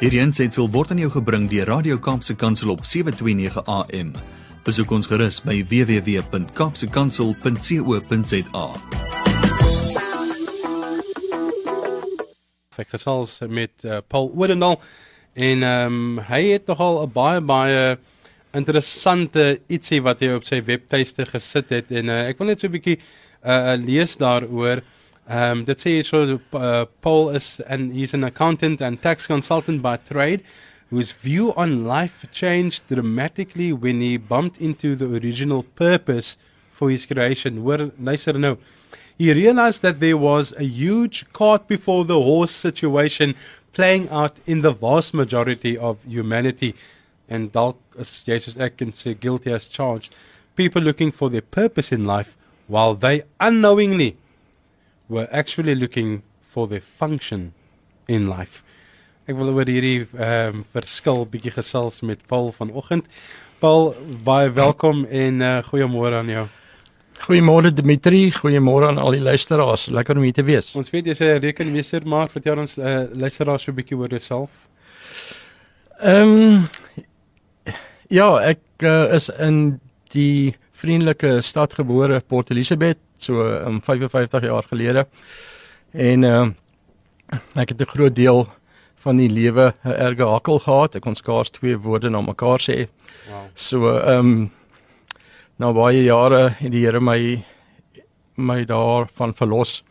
Hierdie aanseit word aan jou gebring deur Radio Kaapse Kansel op 7:29 AM. Besoek ons gerus by www.kapsekansel.co.za. Ek gesels met uh, Paul Odendaal en ehm um, hy het nogal 'n baie baie interessante ietsie wat hy op sy webtuiste gesit het en uh, ek wil net so 'n bietjie uh, lees daaroor. Um, sê so uh, Paul is and he's an accountant and tax consultant by trade whose view on life changed dramatically when he bumped into the original purpose for his creation. Where nicer no. He realized that there was a huge cart before the horse situation playing out in the vast majority of humanity and dalk as Jesus sê guilty as charged people looking for their purpose in life while they unknowingly were actually looking for their function in life. Ek wil oor hierdie ehm um, verskil bietjie gesels met Paul vanoggend. Paul, baie welkom en uh, goeiemôre aan jou. Goeiemôre Dimitri, goeiemôre aan al die luisteraars. Lekker om hier te wees. Ons weet jy's 'n rekenmeester, maar vertel ons uh, luisteraars so 'n bietjie oor jouself. Ehm um, ja, ek uh, is in die vriendelike stad gebore, Port Elizabeth, so um, 55 jaar gelede. En ehm uh, ek het 'n groot deel van die lewe 'n erge hakkel gehad. Ek kon skaars twee woorde na mekaar sê. Wow. So ehm um, nou baie jare het die Here my my daarvan verlos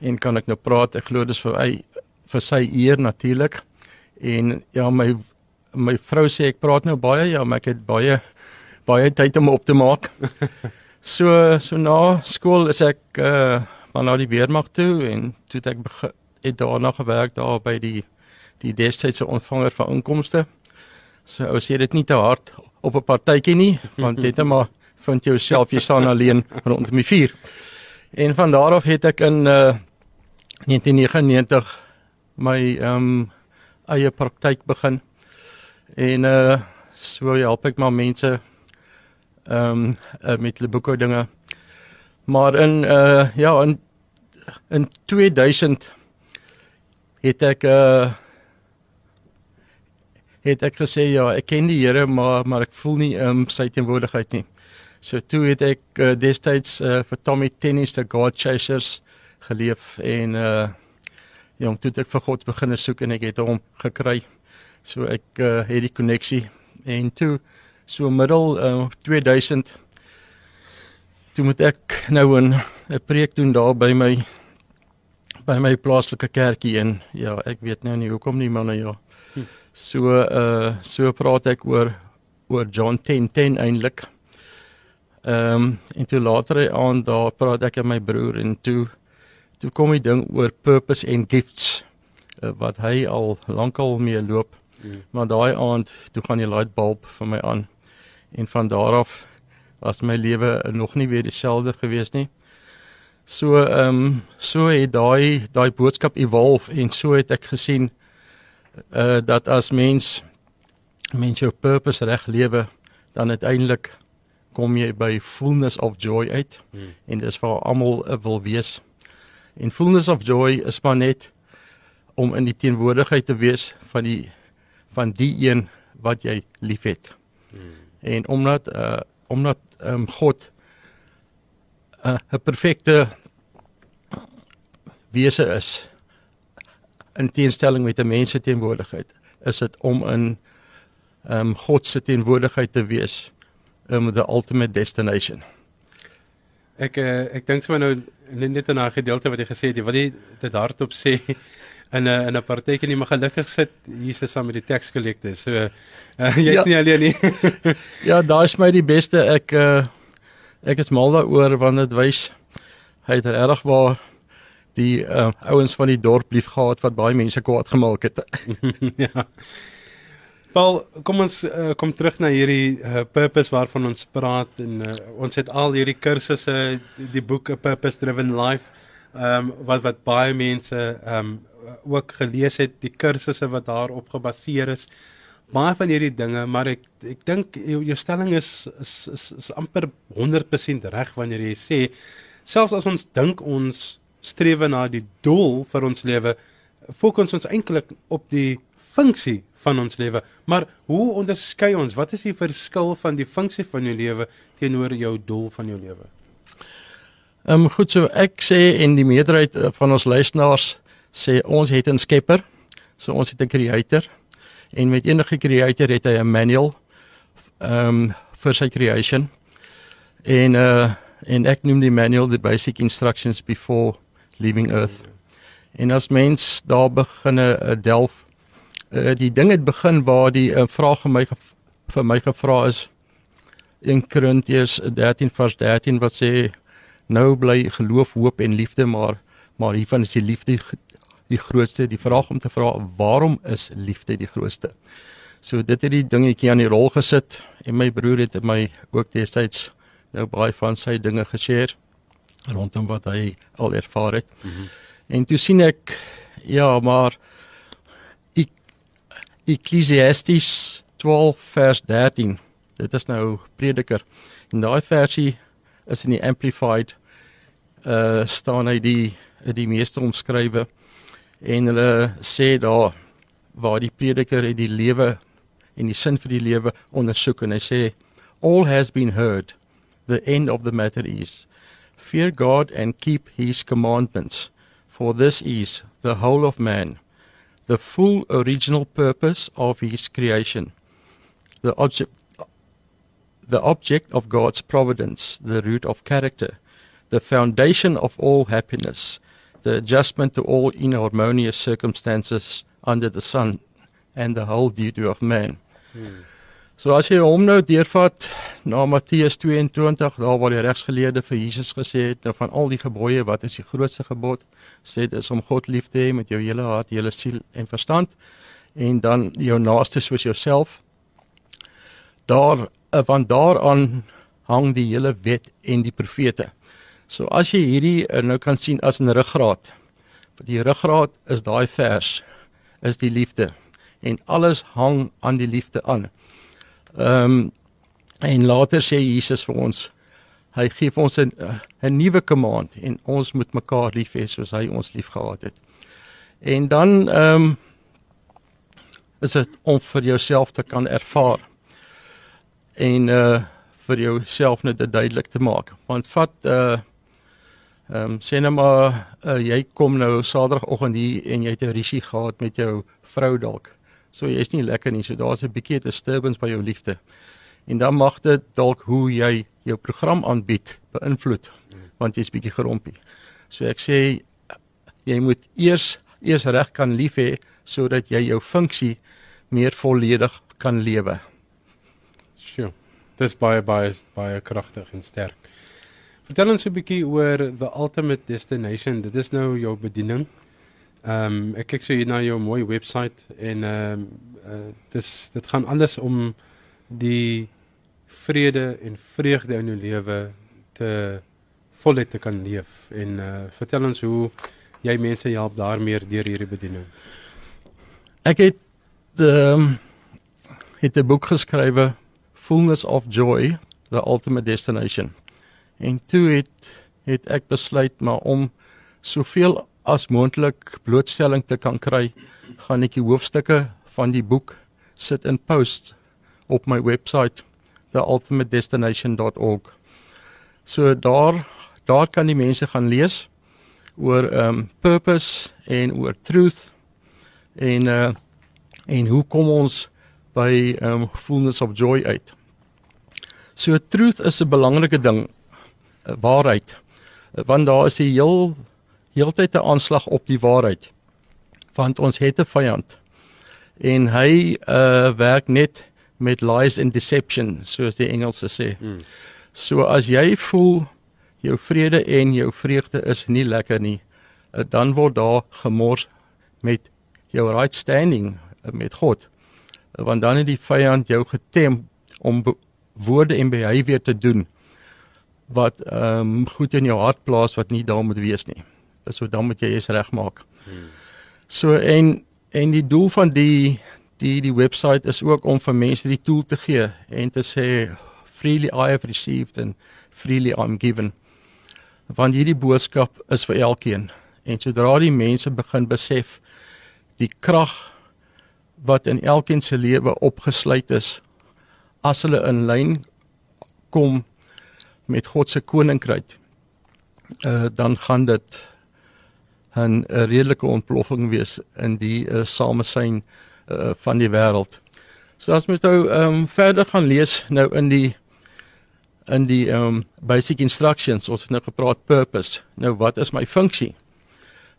en kan ek nou praat. Ek glo dis vir hy vir sy eer natuurlik. En ja, my my vrou sê ek praat nou baie, ja, maar ek het baie baie tyd om op te maak. so so na skool is ek uh maar na die weermag toe en toe ek het daarna gewerk daar by die die destydse ontvanger van inkomste. So ou sê dit nie te hard op 'n partytjie nie, want net maar vind jouself jy staan alleen rondom die vuur. En van daar af het ek in uh 1999 my ehm um, eie praktyk begin. En uh so help ek maar mense ehm um, uh, met hulle boekhoudinge. Maar in uh ja, in in 2000 het ek uh het ek gesê ja, ek ken die Here, maar maar ek voel nie ehm um, sy teenwoordigheid nie. So toe het ek uh, destyds uh, vir Tommy Tennis the God Chasers geleef en uh jong, toe het ek vir God begin soek en ek het hom gekry. So ek uh, het die koneksie en toe so middel uh, 2000 toe moet ek nou 'n 'n preek doen daar by my by my plaaslike kerkie en ja, ek weet nou nie hoekom nie maar nou ja. Hm. So uh so praat ek oor oor John 10:10 10 eintlik. Ehm um, en toe later aan daar praat ek met my broer en toe toe kom die ding oor purpose and gifts uh, wat hy al lankal mee loop. Mm. Maar daai aand toe gaan die light bulb vir my aan en van daar af was my lewe nog nie weer dieselfde gewees nie. So ehm um, so het daai daai boodskap evolve en so het ek gesien uh dat as mens mens jou purpose reg lewe dan uiteindelik kom jy by fullness of joy uit hmm. en dis vir almal wil wees. En fullness of joy is maar net om in die teenwoordigheid te wees van die van die een wat jy liefhet. Hmm en omdat uh omdat um, God 'n uh, perfekte wese is in teenstelling met 'n mens se teenwoordigheid is dit om in um God se teenwoordigheid te wees um the ultimate destination. Ek uh, ek dink sommer nou net in daai gedeelte wat jy gesê het wat jy dit hardop sê in 'n in 'n partytjie nie, maar gelukkig sit Jesus saam met die tekskollekte. So uh, jy's ja. nie alleen nie. ja, daai is my die beste. Ek uh, ek is mal daaroor want dit wys hy het reg waar die uh, ouens van die dorp lief gehad wat baie mense kwaad gemaak het. ja. Paul, kom ons uh, kom terug na hierdie uh, purpose waarvan ons praat en uh, ons het al hierdie kursusse, die boek A Purpose Driven Life, ehm um, wat wat baie mense ehm um, ook gelees het, die kursusse wat daarop gebaseer is. Baie van hierdie dinge, maar ek ek dink jou, jou stelling is is is, is amper 100% reg wanneer jy sê selfs as ons dink ons streef na die doel vir ons lewe, fokus ons eintlik op die funksie van ons lewe. Maar hoe onderskei ons? Wat is die verskil van die funksie van jou lewe teenoor jou doel van jou lewe? Ehm um, goed so ek sê en die meerderheid eh, van ons luisteraars sê ons het 'n skepper. So ons het 'n creator en met enige creator het hy 'n manual ehm um, vir sy creation. En uh en ek noem die manual the basic instructions before leaving earth. En as mens daar beginne uh, delf uh, die ding het begin waar die uh, vraag vir my vir my gevra is in Korintiërs 13 vers 13 wat sê nou bly geloof, hoop en liefde maar maar hiervan is die liefde die grootste. Die vraag om te vra waarom is liefde die grootste? So dit het die dingetjie aan die rol gesit en my broer het my ook destyds nou baie van sy dinge geshare rondom wat hy al ervaar het. Mm -hmm. En toe sien ek ja, maar ek Ecclesiastes 12 vers 13. Dit is nou Prediker. En daai versie is in die amplified uh staan hy die die meeste omskrywe en hulle sê daar waar die prediker het die lewe en die sin vir die lewe ondersoek en hy sê all has been heard. The end of the matter is. Fear god and keep his commandments. For this is the whole of man. The full original purpose of his creation. The object the object of god's providence. The root of character. The foundation of all happiness the adjustment to all inharmonious circumstances under the sun and the whole duty of man. Hmm. So as jy hom nou deurvat na Matteus 22, daar waar die regsgeleerde vir Jesus gesê het nou van al die gebooie, wat is die grootste gebod? Sê dit is om God lief te hê met jou hele hart, hele siel en verstand en dan jou naaste soos jouself. Daar eh, van daaraan hang die hele wet en die profete. So as jy hierdie uh, nou kan sien as 'n ruggraat. Die ruggraat is daai vers is die liefde en alles hang aan die liefde aan. Ehm um, en later sê Jesus vir ons hy gee vir ons 'n 'n nuwe command en ons moet mekaar lief hê soos hy ons liefgehad het. En dan ehm um, is dit om vir jouself te kan ervaar en uh vir jouself net duidelik te maak. Want vat uh Ehm um, sê nou maar uh, jy kom nou Saterdagoggend hier en jy het 'n risie gehad met jou vrou dalk. So jy's nie lekker nie. So daar's 'n bietjie disturbance by jou liefde. En dan mag dit dalk hoe jy jou program aanbied beïnvloed want jy's bietjie gerompie. So ek sê jy moet eers eers reg kan lief hê sodat jy jou funksie meer volledig kan lewe. Sjoe. Dis baie baie baie kragtig en sterk. Vertel ons 'n bietjie oor the ultimate destination. Dit is nou jou bediening. Ehm um, ek kyk so hier na jou mooi webwerf en ehm um, uh, dis dit gaan alles om die vrede en vreugde in jou lewe te voluit te kan leef. En uh, vertel ons hoe jy mense help daarmee deur hierdie bediening. Ek het ehm um, het 'n boek geskrywe Fullness of Joy, the ultimate destination. En toe het het ek besluit maar om soveel as moontlik blootstelling te kan kry, gaan ek die hoofstukke van die boek sit in post op my webwerf theultimatedestination.org. So daar daar kan die mense gaan lees oor um purpose en oor truth en uh en hoe kom ons by um fullness of joy uit. So truth is 'n belangrike ding waarheid. Want daar is 'n heel heeltyd 'n aanslag op die waarheid. Want ons het 'n vyand. En hy uh werk net met lies and deception, soos die Engelse sê. Hmm. So as jy voel jou vrede en jou vreugde is nie lekker nie, dan word daar gemors met jou right standing met God. Want dan het die vyand jou getem om woorde en behavior te doen wat ehm um, goed in jou hart plaas wat nie daar moet wees nie. So dan moet jy eens regmaak. Hmm. So en en die doel van die die die webwerf is ook om vir mense die tool te gee en te sê freely I have received and freely I'm given. Want hierdie boodskap is vir elkeen. En sodra die mense begin besef die krag wat in elkeen se lewe opgesluit is as hulle in lyn kom met God se koninkryk uh, dan gaan dit 'n redelike ontploffing wees in die uh, samesyn uh, van die wêreld. So as mens nou ehm um, verder gaan lees nou in die in die ehm um, basic instructions ons het nou gepraat purpose. Nou wat is my funksie?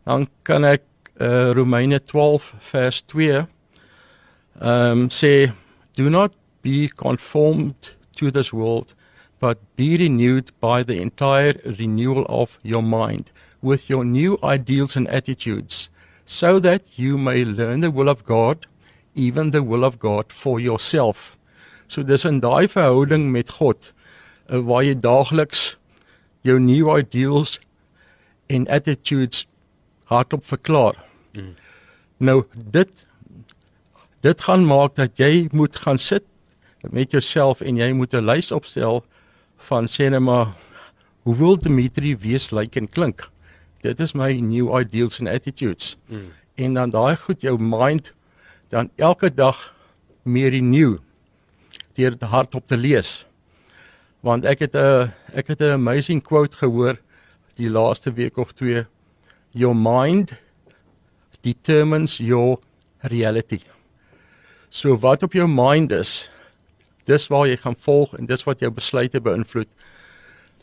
Dan kan ek uh, Romeine 12 vers 2 ehm um, sê do not be conformed to this world but be renewed by the entire renewal of your mind with your new ideals and attitudes, so that you may learn the will of God, even the will of God for yourself. So dis 'n daai verhouding met God uh, waar jy daagliks jou new ideals en attitudes hardop verklaar. Mm. Nou dit dit gaan maak dat jy moet gaan sit met jouself en jy moet 'n lys opstel van sê net maar hoe wil Dimitri wees lyk like en klink. Dit is my new ideals and attitudes. Mm. En dan daai goed jou mind dan elke dag meer renew deur dit hardop te lees. Want ek het 'n ek het 'n amazing quote gehoor die laaste week of twee. Your mind determines your reality. So wat op jou mind is, dis waar jy gaan volg en dis wat jou besluite beïnvloed.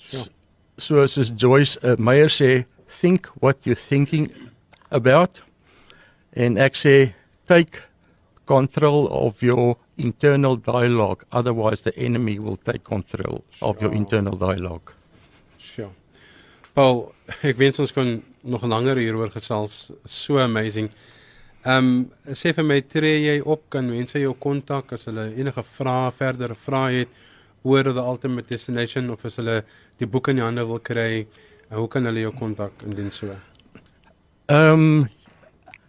So so soos Joyce uh, Meyer sê, think what you're thinking about and ek sê take control of your internal dialogue otherwise the enemy will take control of your internal dialogue. Sjoe. Paul, ek wens ons kon nog langer hieroor gesels. So amazing. Ehm um, sê vir my tree jy op kan mense jou kontak as hulle enige vrae verdere vrae het oor the ultimate destination of as hulle die boek in die hande wil kry, uh, hoe kan hulle jou kontak indien so? Ehm um,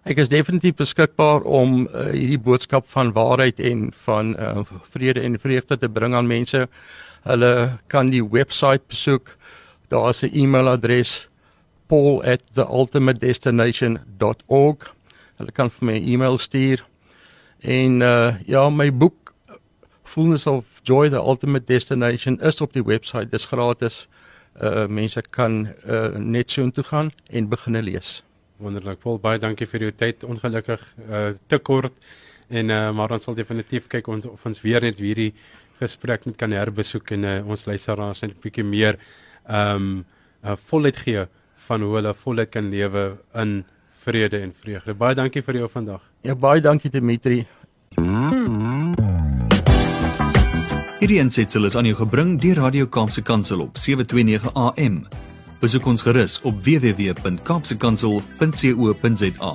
ek is definitief beskikbaar om uh, hierdie boodskap van waarheid en van uh, vrede en vreugde te bring aan mense. Hulle kan die webwerf besoek. Daar's 'n e-mailadres paul@theultimatedestination.org Hulle kan vir my 'n e-mail stuur. En uh ja, my boek Fullness of Joy the Ultimate Destination is op die webwerf. Dit is gratis. Uh mense kan uh net so intoe gaan en begin lees. Wonderlik. Paul, baie dankie vir jou tyd. Ongelukkig uh te kort en uh maar ons sal definitief kyk of, of ons weer net hierdie gesprek net kan herbesoek en uh, ons luisteraars net 'n bietjie meer um uh volheid gee van hoe hulle volheid kan lewe in vrede en vreugde. Baie dankie vir jou vandag. Ja, baie dankie Dimitri. Hierdie ensitsel is aan jou gebring deur Radio Kaapse Kansel op 729 AM. Besoek ons gerus op www.kaapsekansel.co.za.